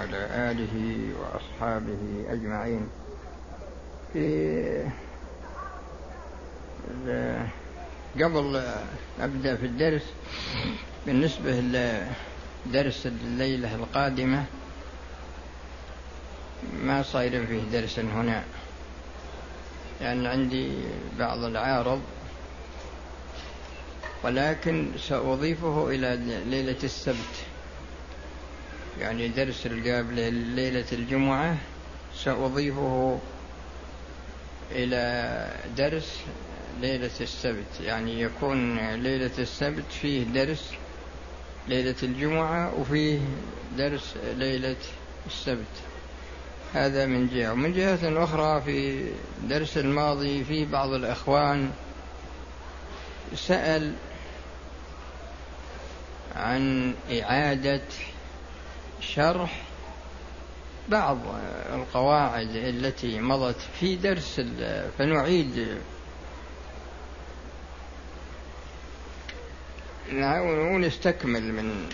وعلى آله وأصحابه أجمعين. في قبل أبدأ في الدرس بالنسبة لدرس الليلة القادمة ما صاير فيه درس هنا. لأن عندي بعض العارض ولكن سأضيفه إلى ليلة السبت. يعني درس القابل ليلة الجمعة سأضيفه إلى درس ليلة السبت. يعني يكون ليلة السبت فيه درس ليلة الجمعة وفيه درس ليلة السبت. هذا من جهة. ومن جهة أخرى في درس الماضي في بعض الأخوان سأل عن إعادة شرح بعض القواعد التي مضت في درس فنعيد. ونستكمل من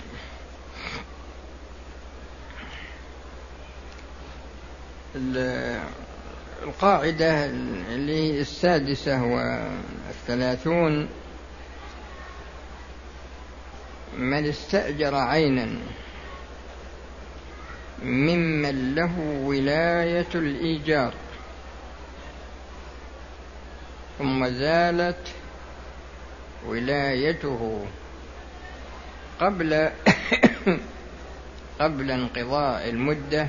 القاعدة اللي هي السادسة والثلاثون. من استأجر عينا. ممن له ولاية الإيجار. ثم زالت ولايته قبل قبل انقضاء المدة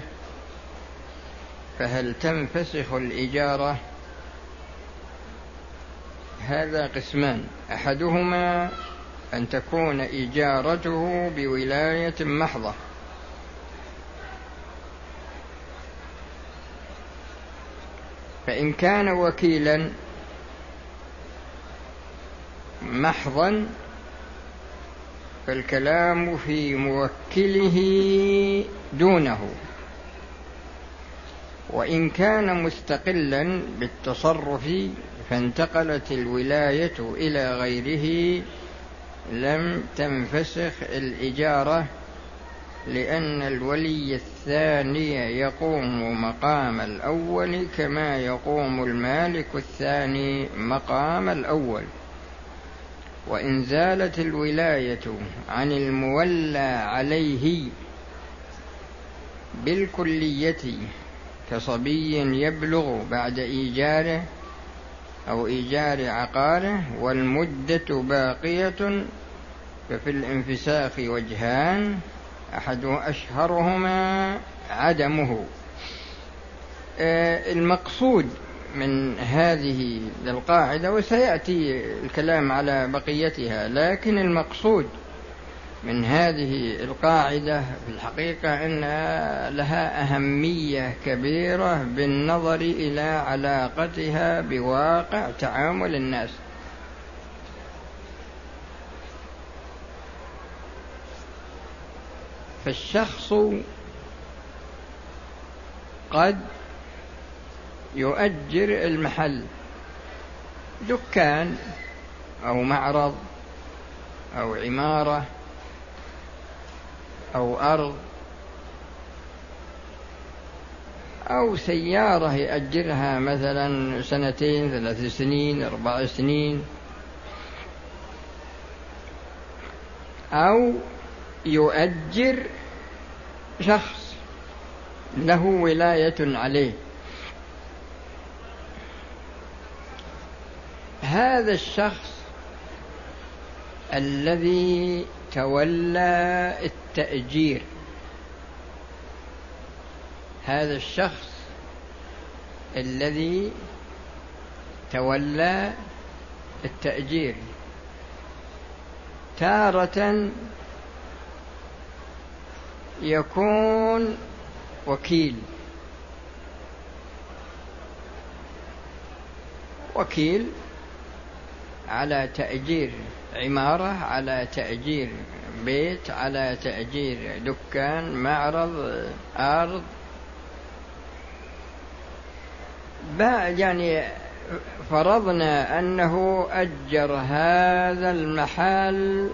فهل تنفسخ الإجارة هذا قسمان. أحدهما أن تكون إجارته بولاية محضة. فإن كان وكيلا محضا فالكلام في موكله دونه. وإن كان مستقلا بالتصرف فانتقلت الولاية إلى غيره لم تنفسخ الإجارة لأن الولي الثاني يقوم مقام الأول كما يقوم المالك الثاني مقام الأول. وإن زالت الولاية عن المولى عليه بالكلية كصبي يبلغ بعد إيجاره أو إيجار عقاره والمدة باقية ففي الانفساخ وجهان أحد أشهرهما عدمه. آه، المقصود من هذه القاعدة وسيأتي الكلام على بقيتها لكن المقصود من هذه القاعدة في الحقيقة أن لها أهمية كبيرة بالنظر إلى علاقتها بواقع تعامل الناس. فالشخص قد يؤجر المحل دكان أو معرض أو عمارة أو أرض أو سيارة يأجرها مثلا سنتين ثلاث سنين أربع سنين أو يؤجر شخص له ولاية عليه. هذا الشخص الذي تولى التأجير. هذا الشخص الذي تولى التأجير. تارة يكون وكيل. وكيل على تأجير عمارة على تأجير بيت على تأجير دكان معرض أرض. يعني فرضنا أنه أجر هذا المحل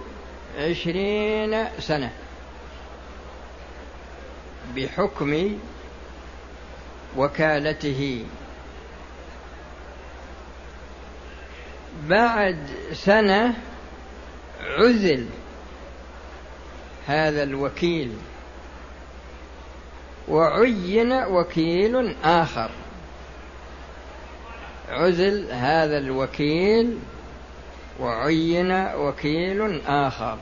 عشرين سنة. بحكم وكالته. بعد سنة عزل هذا الوكيل وعين وكيل آخر. عزل هذا الوكيل وعين وكيل آخر.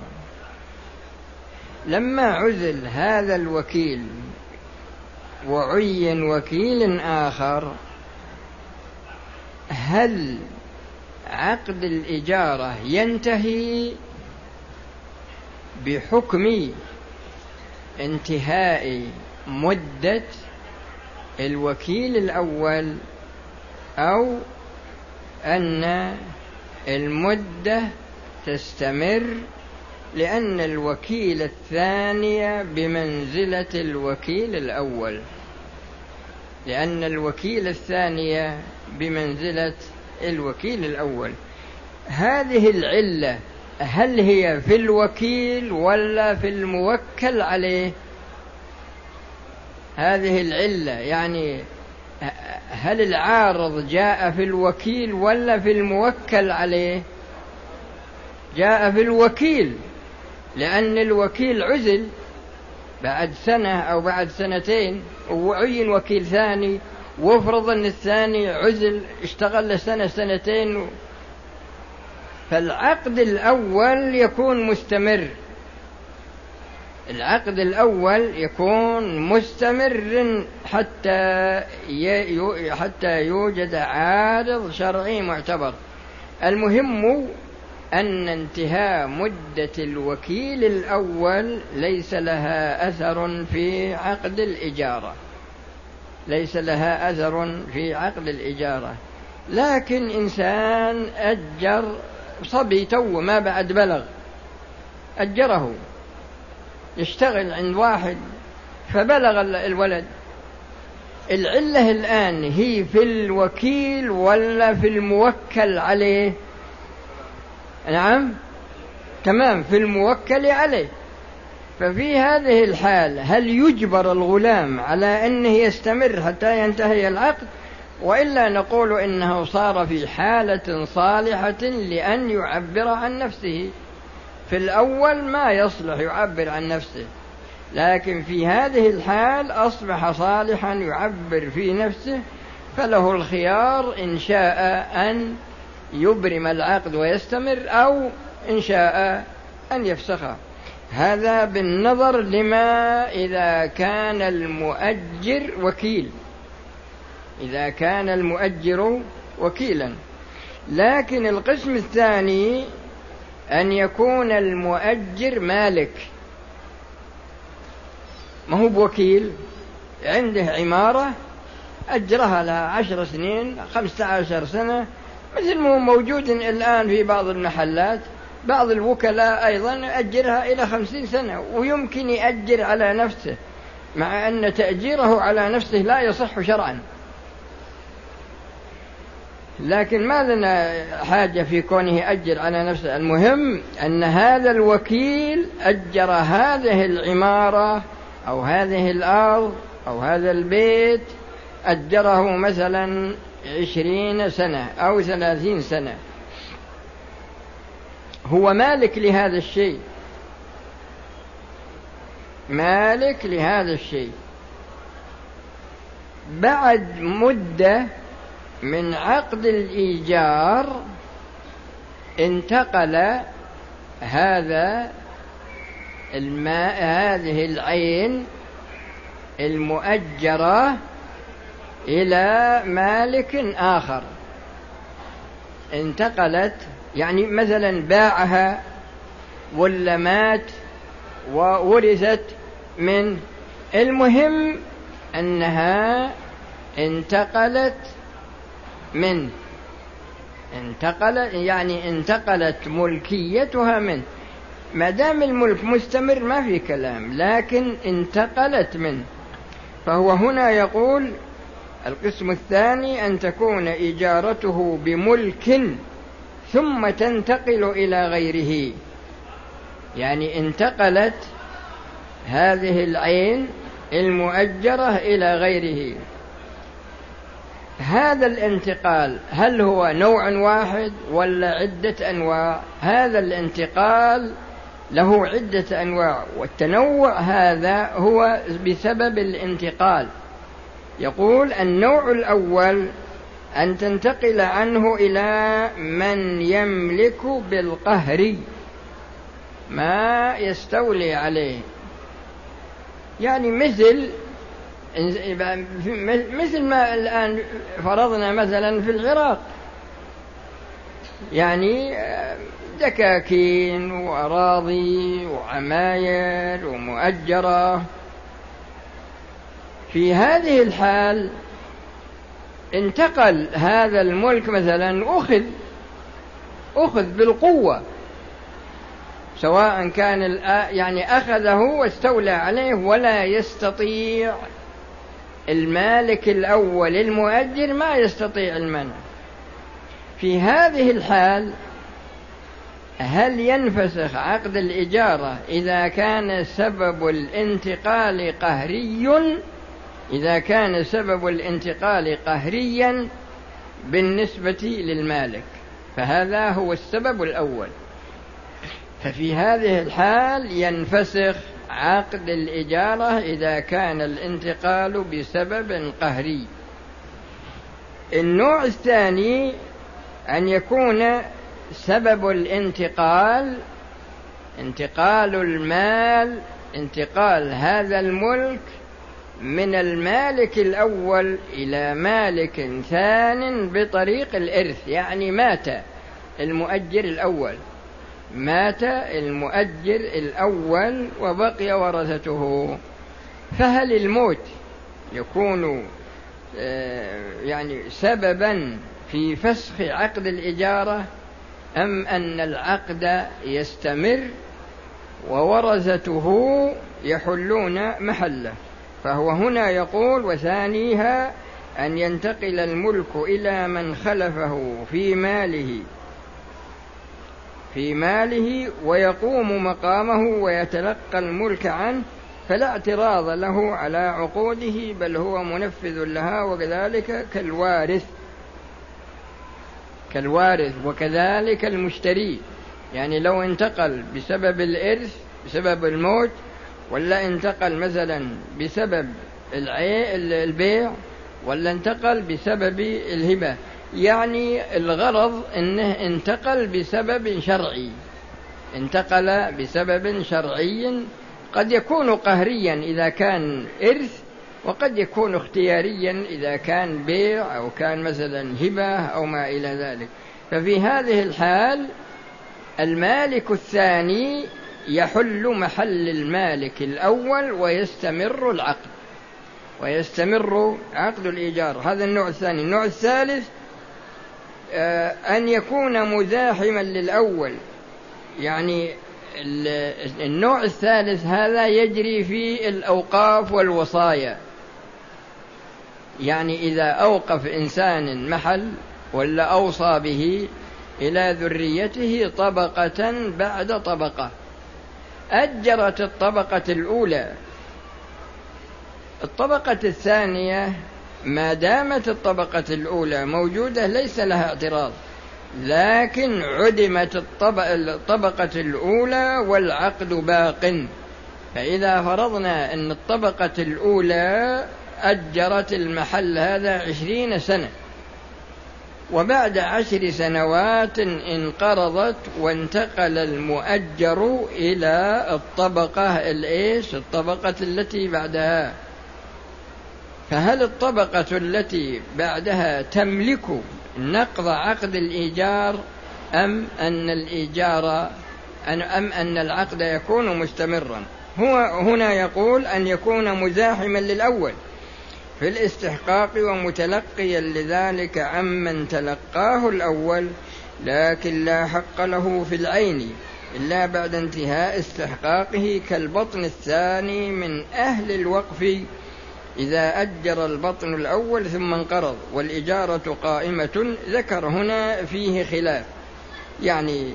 لما عزل هذا الوكيل وعين وكيل آخر هل عقد الإجارة ينتهي بحكم انتهاء مدة الوكيل الأول أو أن المدة تستمر لأن الوكيل الثاني بمنزلة الوكيل الأول. لأن الوكيل الثاني بمنزلة الوكيل الأول. هذه العلة هل هي في الوكيل ولا في الموكل عليه؟ هذه العلة يعني هل العارض جاء في الوكيل ولا في الموكل عليه؟ جاء في الوكيل. لأن الوكيل عزل بعد سنة أو بعد سنتين وعين وكيل ثاني وافرض أن الثاني عزل اشتغل سنة سنتين فالعقد الأول يكون مستمر. العقد الأول يكون مستمر حتى حتى يوجد عارض شرعي معتبر. المهم أن انتهاء مدة الوكيل الأول ليس لها أثر في عقد الإجارة. ليس لها أثر في عقد الإجارة. لكن إنسان أجر صبي تو ما بعد بلغ. أجره. يشتغل عند واحد فبلغ الولد. العلة الآن هي في الوكيل ولا في الموكل عليه؟ نعم؟ تمام في الموكل عليه. ففي هذه الحال هل يجبر الغلام على أنه يستمر حتى ينتهي العقد؟ وإلا نقول إنه صار في حالة صالحة لأن يعبر عن نفسه. في الأول ما يصلح يعبر عن نفسه لكن في هذه الحال أصبح صالحا يعبر في نفسه فله الخيار إن شاء أن يبرم العقد ويستمر أو إن شاء أن يفسخه هذا بالنظر لما إذا كان المؤجر وكيل. إذا كان المؤجر وكيلا. لكن القسم الثاني أن يكون المؤجر مالك. ما هو بوكيل؟ عنده عمارة أجرها لها عشر سنين خمسة عشر سنة مثل ما هو موجود الآن في بعض المحلات. بعض الوكلاء أيضا أجرها إلى خمسين سنة ويمكن يأجر على نفسه مع أن تأجيره على نفسه لا يصح شرعا. لكن ما لنا حاجة في كونه أجر على نفسه؟ المهم أن هذا الوكيل أجر هذه العمارة أو هذه الأرض أو هذا البيت أجره مثلا عشرين سنة أو ثلاثين سنة. هو مالك لهذا الشيء. مالك لهذا الشيء. بعد مدة من عقد الإيجار انتقل هذا الماء هذه العين المؤجرة إلى مالك آخر. انتقلت يعني مثلا باعها ولا مات وورثت من المهم أنها انتقلت منه انتقل يعني انتقلت ملكيتها منه ما دام الملك مستمر ما في كلام لكن انتقلت منه فهو هنا يقول القسم الثاني أن تكون إجارته بملك ثم تنتقل إلى غيره. يعني انتقلت هذه العين المؤجرة إلى غيره. هذا الانتقال هل هو نوع واحد ولا عدة أنواع؟ هذا الانتقال له عدة أنواع والتنوع هذا هو بسبب الانتقال. يقول النوع الأول أن تنتقل عنه إلى من يملك بالقهر ما يستولي عليه. يعني مثل مثل ما الآن فرضنا مثلا في العراق. يعني دكاكين وأراضي وعماير ومؤجرة. في هذه الحال انتقل هذا الملك مثلا أخذ أخذ بالقوة سواء كان يعني أخذه واستولى عليه ولا يستطيع المالك الأول المؤجر ما يستطيع المنع. في هذه الحال هل ينفسخ عقد الإجارة إذا كان سبب الانتقال قهري؟ إذا كان سبب الانتقال قهريا بالنسبة للمالك فهذا هو السبب الأول. ففي هذه الحال ينفسخ عقد الإجارة إذا كان الانتقال بسبب قهري. النوع الثاني أن يكون سبب الانتقال انتقال المال انتقال هذا الملك من المالك الأول إلى مالك ثان بطريق الإرث يعني مات المؤجر الأول. مات المؤجر الأول وبقي ورثته. فهل الموت يكون آه، يعني سببا في فسخ عقد الإجارة أم أن العقد يستمر وورثته يحلون محله؟ فهو هنا يقول وثانيها أن ينتقل الملك إلى من خلفه في ماله في ماله ويقوم مقامه ويتلقى الملك عنه فلا اعتراض له على عقوده بل هو منفذ لها وكذلك كالوارث كالوارث وكذلك المشتري. يعني لو انتقل بسبب الإرث بسبب الموت ولا انتقل مثلا بسبب البيع ولا انتقل بسبب الهبة. يعني الغرض إنه انتقل بسبب شرعي. انتقل بسبب شرعي قد يكون قهريا إذا كان إرث وقد يكون اختياريا إذا كان بيع أو كان مثلا هبة أو ما إلى ذلك. ففي هذه الحال المالك الثاني يحل محل المالك الأول ويستمر العقد. ويستمر عقد الإيجار. هذا النوع الثاني. النوع الثالث آه، أن يكون مزاحما للأول. يعني النوع الثالث هذا يجري في الأوقاف والوصايا. يعني إذا أوقف إنسان محل ولا أوصى به إلى ذريته طبقة بعد طبقة. أجرت الطبقة الأولى. الطبقة الثانية ما دامت الطبقة الأولى موجودة ليس لها اعتراض لكن عدمت الطبقة الأولى والعقد باق. فإذا فرضنا أن الطبقة الأولى أجرت المحل هذا عشرين سنة وبعد عشر سنوات انقرضت وانتقل المؤجر إلى الطبقة الإيش؟ الطبقة التي بعدها. فهل الطبقة التي بعدها تملك نقض عقد الإيجار أم أن الإيجار أم أن العقد يكون مستمرا؟ هو هنا يقول أن يكون مزاحما للأول. في الاستحقاق ومتلقيا لذلك عمن تلقاه الأول لكن لا حق له في العين إلا بعد انتهاء استحقاقه كالبطن الثاني من أهل الوقف إذا أجر البطن الأول ثم انقرض والإجارة قائمة ذكر هنا فيه خلاف. يعني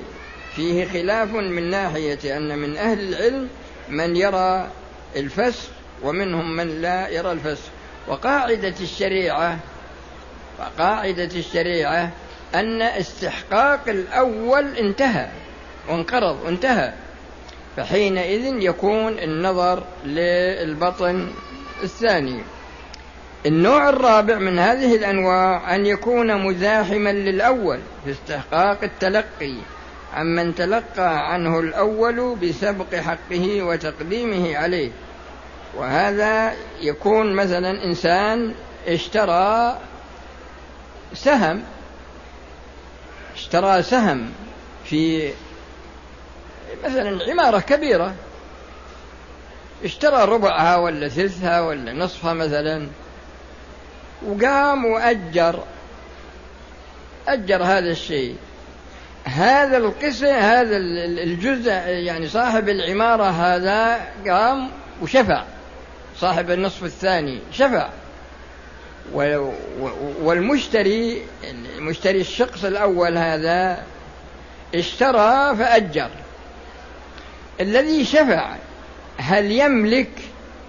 فيه خلاف من ناحية أن من أهل العلم من يرى الفسخ ومنهم من لا يرى الفسخ وقاعدة الشريعة وقاعدة الشريعة أن استحقاق الأول انتهى وانقرض وانتهى فحينئذ يكون النظر للبطن الثاني. النوع الرابع من هذه الأنواع أن يكون مزاحما للأول في استحقاق التلقي. عمن تلقى عنه الأول بسبق حقه وتقديمه عليه. وهذا يكون مثلا إنسان اشترى سهم اشترى سهم في مثلا عمارة كبيرة اشترى ربعها ولا ثلثها ولا نصفها مثلا وقام وأجر أجر هذا الشيء. هذا القسم هذا الجزء يعني صاحب العمارة هذا قام وشفع. صاحب النصف الثاني. شفع والمشتري المشتري الشخص الأول هذا اشترى فأجر. الذي شفع هل يملك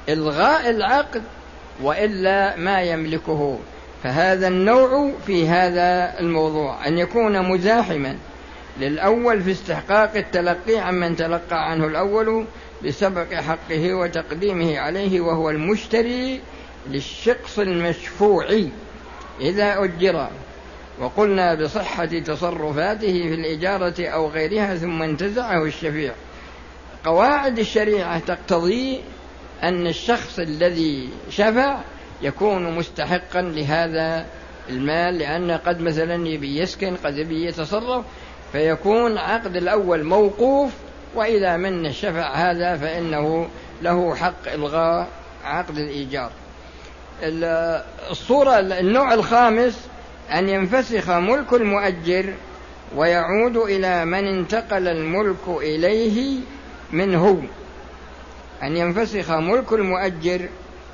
إلغاء العقد؟ وإلا ما يملكه. فهذا النوع في هذا الموضوع أن يكون مزاحما. للأول في استحقاق التلقي عمن تلقى عنه الأول بسبق حقه وتقديمه عليه وهو المشتري للشخص المشفوع إذا أجر. وقلنا بصحة تصرفاته في الإجارة أو غيرها ثم انتزعه الشفيع. قواعد الشريعة تقتضي أن الشخص الذي شفع يكون مستحقا لهذا المال لأن قد مثلا يبي يسكن قد يبي يتصرف فيكون عقد الأول موقوف وإذا من الشفع هذا فإنه له حق إلغاء عقد الإيجار. الصورة النوع الخامس أن ينفسخ ملك المؤجر ويعود إلى من انتقل الملك إليه منه. أن ينفسخ ملك المؤجر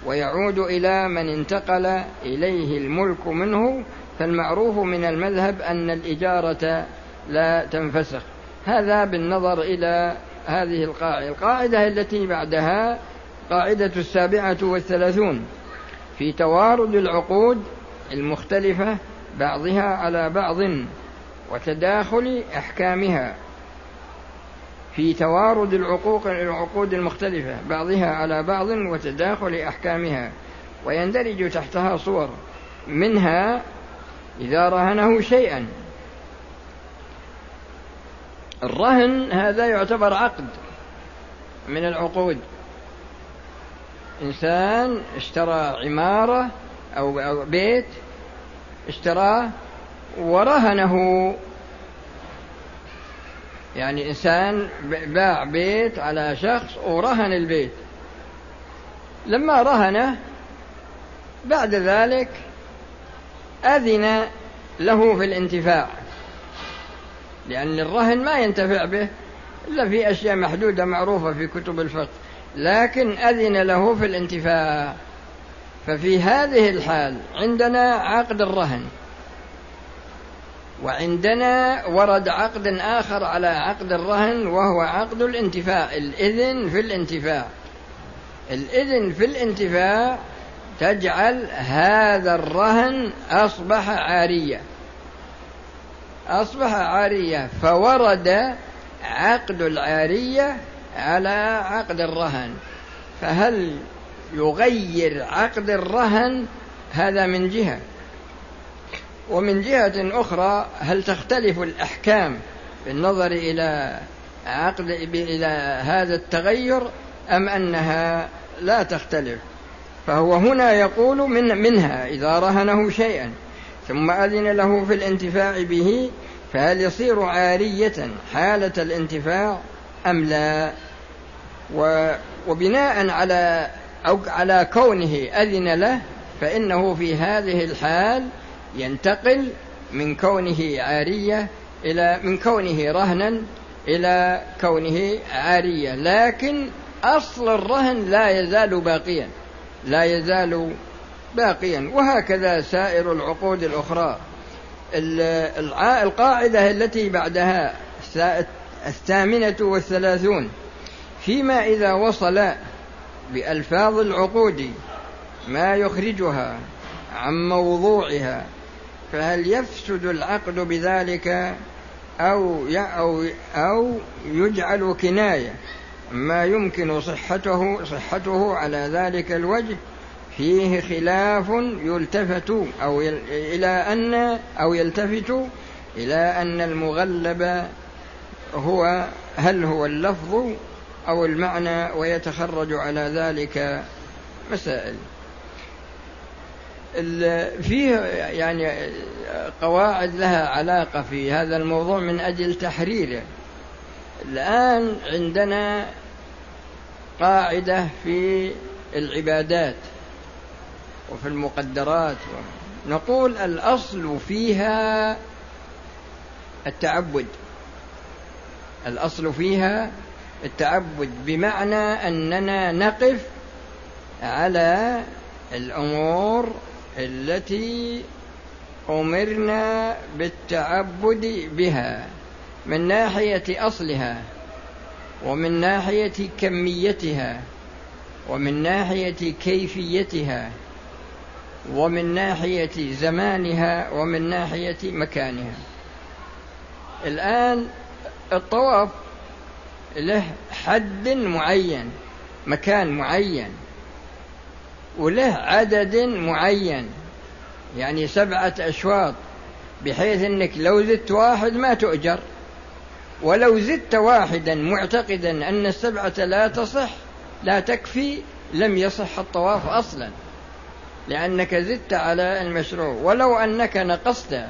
ويعود إلى من انتقل إليه الملك منه فالمعروف من المذهب أن الإجارة لا تنفسخ. هذا بالنظر إلى هذه القاعدة. القاعدة التي بعدها قاعدة السابعة والثلاثون في توارد العقود المختلفة بعضها على بعض وتداخل أحكامها في توارد العقوق العقود المختلفة بعضها على بعض وتداخل أحكامها ويندرج تحتها صور منها إذا رهنه شيئا. الرهن هذا يعتبر عقد من العقود. إنسان اشترى عمارة أو بيت اشتراه ورهنه. يعني إنسان باع بيت على شخص ورهن البيت. لما رهنه بعد ذلك أذن له في الانتفاع. لأن الرهن ما ينتفع به إلا في أشياء محدودة معروفة في كتب الفقه. لكن أذن له في الانتفاع. ففي هذه الحال عندنا عقد الرهن. وعندنا ورد عقد آخر على عقد الرهن وهو عقد الانتفاع الإذن في الانتفاع. الإذن في الانتفاع تجعل هذا الرهن أصبح عارية. أصبح عارية فورد عقد العارية على عقد الرهن. فهل يغير عقد الرهن؟ هذا من جهة. ومن جهة أخرى هل تختلف الأحكام بالنظر إلى عقد إلى هذا التغير أم أنها لا تختلف؟ فهو هنا يقول من منها إذا رهنه شيئا. ثم أذن له في الانتفاع به فهل يصير عارية حالة الانتفاع أم لا؟ وبناء على أو على كونه أذن له فإنه في هذه الحال ينتقل من كونه عارية إلى من كونه رهنا إلى كونه عارية. لكن أصل الرهن لا يزال باقيا لا يزال باقيا. وهكذا سائر العقود الأخرى. القاعدة التي بعدها الثامنة والثلاثون. فيما إذا وصل بألفاظ العقود ما يخرجها عن موضوعها فهل يفسد العقد بذلك أو أو أو يجعل كناية؟ ما يمكن صحته صحته على ذلك الوجه. فيه خلاف يلتفت أو إلى أن أو يلتفت إلى أن المغلب هو هل هو اللفظ أو المعنى ويتخرج على ذلك مسائل. فيه يعني قواعد لها علاقة في هذا الموضوع من أجل تحريره الآن عندنا قاعدة في العبادات. وفي المقدرات. نقول الأصل فيها التعبد. الأصل فيها التعبد بمعنى أننا نقف على الأمور التي أمرنا بالتعبد بها من ناحية أصلها ومن ناحية كميتها ومن ناحية كيفيتها. ومن ناحية زمانها ومن ناحية مكانها. الآن الطواف له حد معين مكان معين وله عدد معين يعني سبعة أشواط بحيث أنك لو زدت واحد ما تؤجر. ولو زدت واحدا معتقدا أن السبعة لا تصح لا تكفي لم يصح الطواف أصلا. لأنك زدت على المشروع. ولو أنك نقصت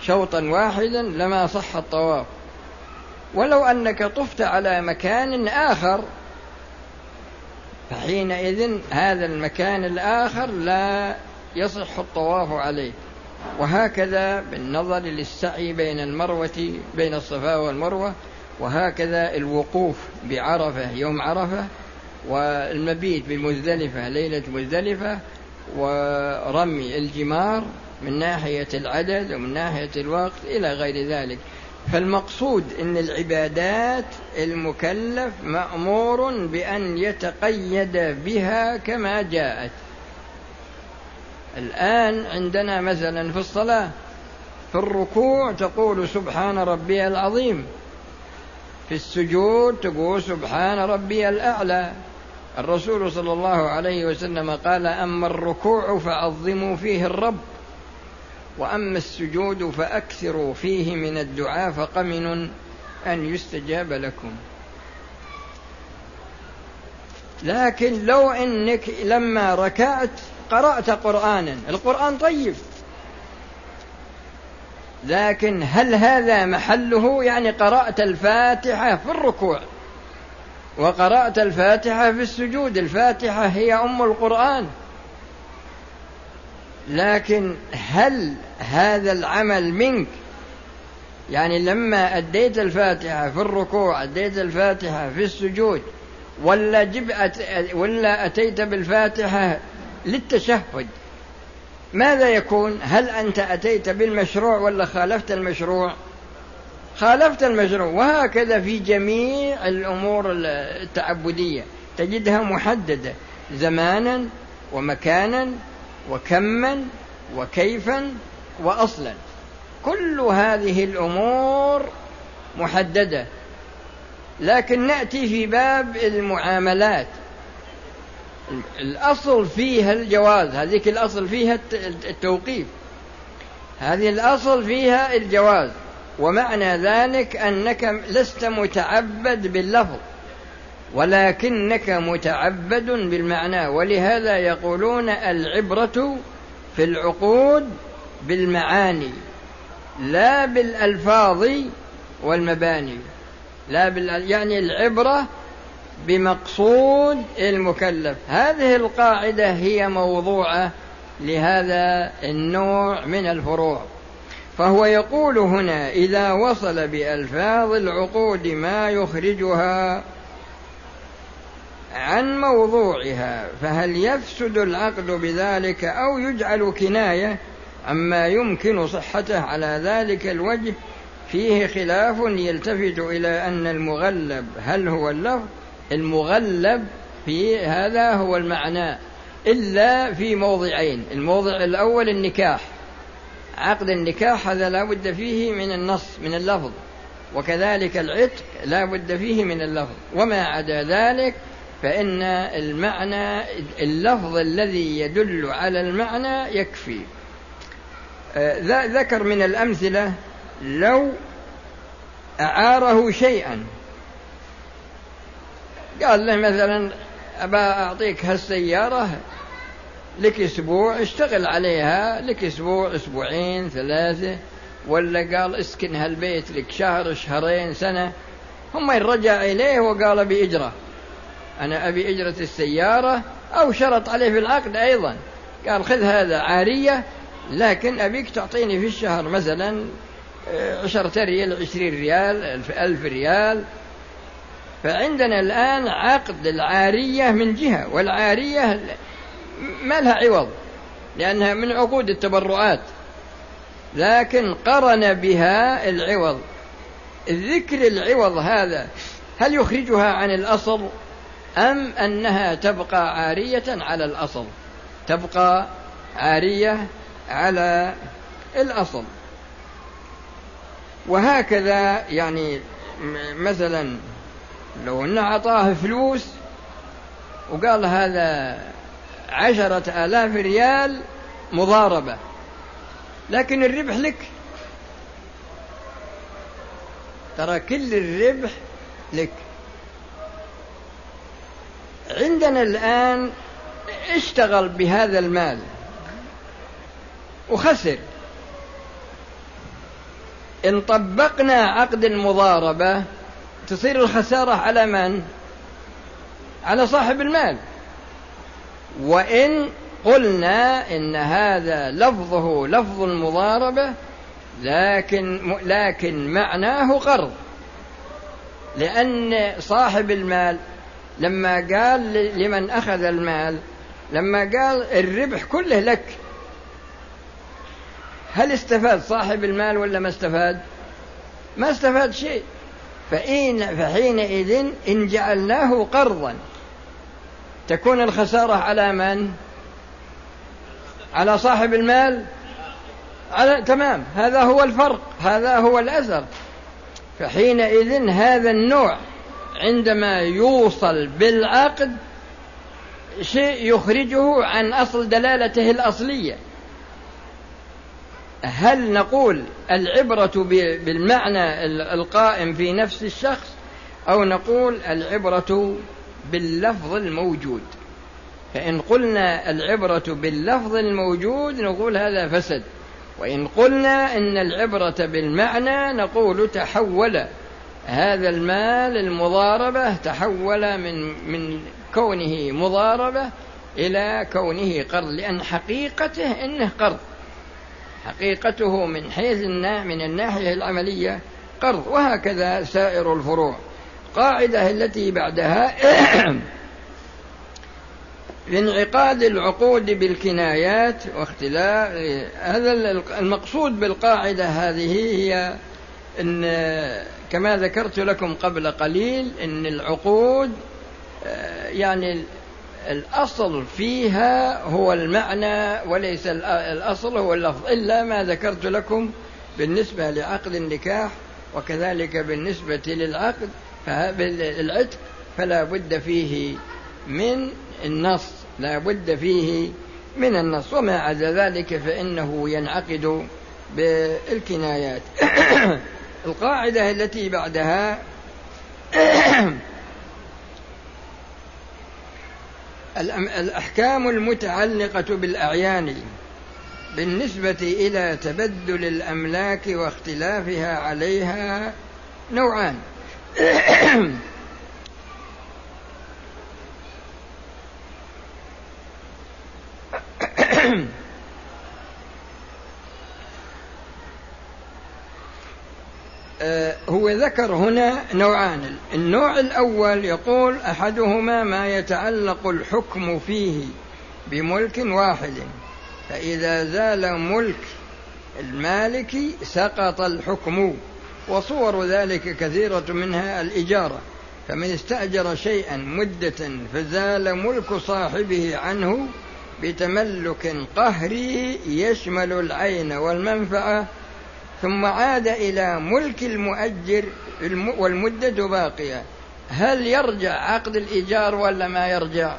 شوطا واحدا لما صح الطواف. ولو أنك طفت على مكان آخر فحينئذ هذا المكان الآخر لا يصح الطواف عليه. وهكذا بالنظر للسعي بين المروة بين الصفا والمروة وهكذا الوقوف بعرفة يوم عرفة والمبيت بمزدلفة ليلة مزدلفة ورمي الجمار من ناحية العدد ومن ناحية الوقت إلى غير ذلك. فالمقصود إن العبادات المكلف مأمور بأن يتقيد بها كما جاءت. الآن عندنا مثلا في الصلاة في الركوع تقول سبحان ربي العظيم في السجود تقول سبحان ربي الأعلى. الرسول صلى الله عليه وسلم قال أما الركوع فعظموا فيه الرب وأما السجود فأكثروا فيه من الدعاء فقمن أن يستجاب لكم. لكن لو إنك لما ركعت قرأت قرانا القرآن طيب. لكن هل هذا محله؟ يعني قرأت الفاتحة في الركوع. وقرأت الفاتحة في السجود. الفاتحة هي أم القرآن. لكن هل هذا العمل منك؟ يعني لما أديت الفاتحة في الركوع أديت الفاتحة في السجود ولا جب ولا أتيت بالفاتحة للتشهد ماذا يكون؟ هل أنت أتيت بالمشروع ولا خالفت المشروع؟ خالفت المشروع. وهكذا في جميع الأمور التعبدية. تجدها محددة. زمانا ومكانا وكما وكيفا واصلا. كل هذه الأمور محددة. لكن نأتي في باب المعاملات. الأصل فيها الجواز. هذيك الأصل فيها التوقيف. هذه الأصل فيها الجواز. ومعنى ذلك أنك لست متعبد باللفظ ولكنك متعبد بالمعنى ولهذا يقولون العبرة في العقود بالمعاني لا بالألفاظ والمباني لا بال... يعني العبرة بمقصود المكلف. هذه القاعدة هي موضوعة لهذا النوع من الفروع. فهو يقول هنا إذا وصل بألفاظ العقود ما يخرجها عن موضوعها فهل يفسد العقد بذلك أو يجعل كناية؟ عما يمكن صحته على ذلك الوجه فيه خلاف يلتفت إلى أن المغلب هل هو اللفظ؟ المغلب في هذا هو المعنى إلا في موضعين الموضع الأول النكاح عقد النكاح هذا لا بد فيه من النص من اللفظ. وكذلك العتق لا بد فيه من اللفظ. وما عدا ذلك فإن المعنى اللفظ الذي يدل على المعنى يكفي. آه، ذكر من الأمثلة لو أعاره شيئا. قال له مثلا أبا أعطيك هالسيارة لك أسبوع اشتغل عليها لك أسبوع أسبوعين ثلاثة ولا قال اسكن هالبيت لك شهر شهرين سنة. هم رجع إليه وقال بإجرة أنا أبي إجرة السيارة أو شرط عليه في العقد أيضا. قال خذ هذا عارية لكن أبيك تعطيني في الشهر مثلا آه، عشرة ريال عشرين ريال ألف, ألف ريال. فعندنا الآن عقد العارية من جهة والعارية ما لها عوض لأنها من عقود التبرعات لكن قرن بها العوض. ذكر العوض هذا هل يخرجها عن الأصل أم أنها تبقى عارية على الأصل؟ تبقى عارية على الأصل. وهكذا يعني مثلا لو أنه أعطاه فلوس وقال هذا عشرة آلاف ريال مضاربة. لكن الربح لك. ترى كل الربح لك. عندنا الآن اشتغل بهذا المال. وخسر. إن طبقنا عقد المضاربة تصير الخسارة على من؟ على صاحب المال. وإن قلنا إن هذا لفظه لفظ المضاربة لكن لكن معناه قرض لأن صاحب المال لما قال لمن أخذ المال لما قال الربح كله لك هل استفاد صاحب المال ولا ما استفاد؟ ما استفاد شيء. فإن فحينئذ إن جعلناه قرضا. تكون الخسارة على من؟ على صاحب المال؟ على تمام هذا هو الفرق هذا هو الأثر فحينئذ هذا النوع عندما يوصل بالعقد شيء يخرجه عن أصل دلالته الأصلية. هل نقول العبرة بالمعنى القائم في نفس الشخص أو نقول العبرة باللفظ الموجود. فإن قلنا العبرة باللفظ الموجود نقول هذا فسد. وإن قلنا إن العبرة بالمعنى نقول تحول. هذا المال المضاربة تحول من من كونه مضاربة إلى كونه قرض لأن حقيقته إنه قرض. حقيقته من حيث من الناحية العملية قرض. وهكذا سائر الفروع. قاعدة التي بعدها لانعقاد العقود بالكنايات واختلاف هذا المقصود بالقاعدة هذه هي أن كما ذكرت لكم قبل قليل أن العقود يعني الأصل فيها هو المعنى وليس الأصل هو اللفظ إلا ما ذكرت لكم بالنسبة لعقد النكاح وكذلك بالنسبة للعقد العتق فلا بد فيه من النص لا بد فيه من النص. وما عدا ذلك فإنه ينعقد بالكنايات. القاعدة التي بعدها الأحكام المتعلقة بالأعيان. بالنسبة إلى تبدل الأملاك واختلافها عليها نوعان. هو ذكر هنا نوعان. النوع الأول يقول أحدهما ما يتعلق الحكم فيه بملك واحد. فإذا زال ملك المالك سقط الحكم وصور ذلك كثيرة منها الإجارة. فمن استأجر شيئا مدة فزال ملك صاحبه عنه بتملك قهري يشمل العين والمنفعة ثم عاد إلى ملك المؤجر والمدة باقية. هل يرجع عقد الإيجار ولا ما يرجع؟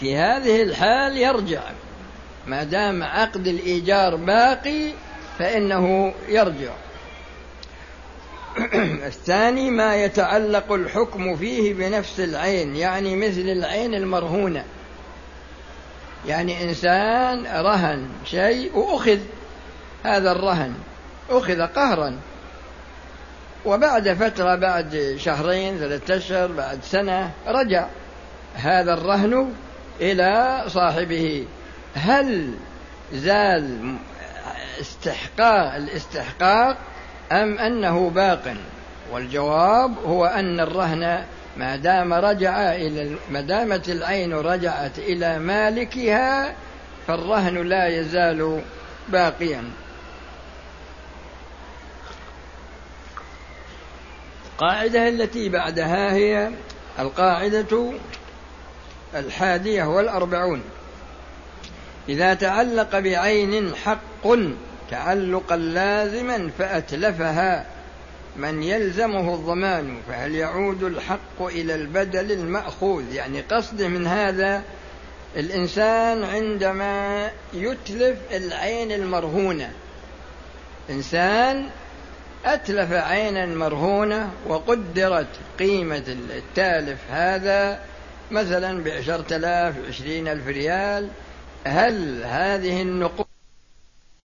في هذه الحال يرجع. ما دام عقد الإيجار باقي فإنه يرجع. الثاني ما يتعلق الحكم فيه بنفس العين يعني مثل العين المرهونة. يعني إنسان رهن شيء وأخذ هذا الرهن أخذ قهرا. وبعد فترة بعد شهرين ثلاثة أشهر بعد سنة رجع هذا الرهن إلى صاحبه. هل زال استحقاق الاستحقاق أم أنه باق؟ والجواب هو أن الرهن ما دام رجع إلى ما دامت العين رجعت إلى مالكها فالرهن لا يزال باقيا. القاعدة التي بعدها هي القاعدة الحادية والأربعون. إذا تعلق بعين حق تعلقا لازما فأتلفها من يلزمه الضمان فهل يعود الحق إلى البدل المأخوذ؟ يعني قصده من هذا الإنسان عندما يتلف العين المرهونة. إنسان أتلف عينا مرهونة وقدرت قيمة التالف هذا مثلا بعشرة آلاف عشرين ألف ريال هل هذه النقود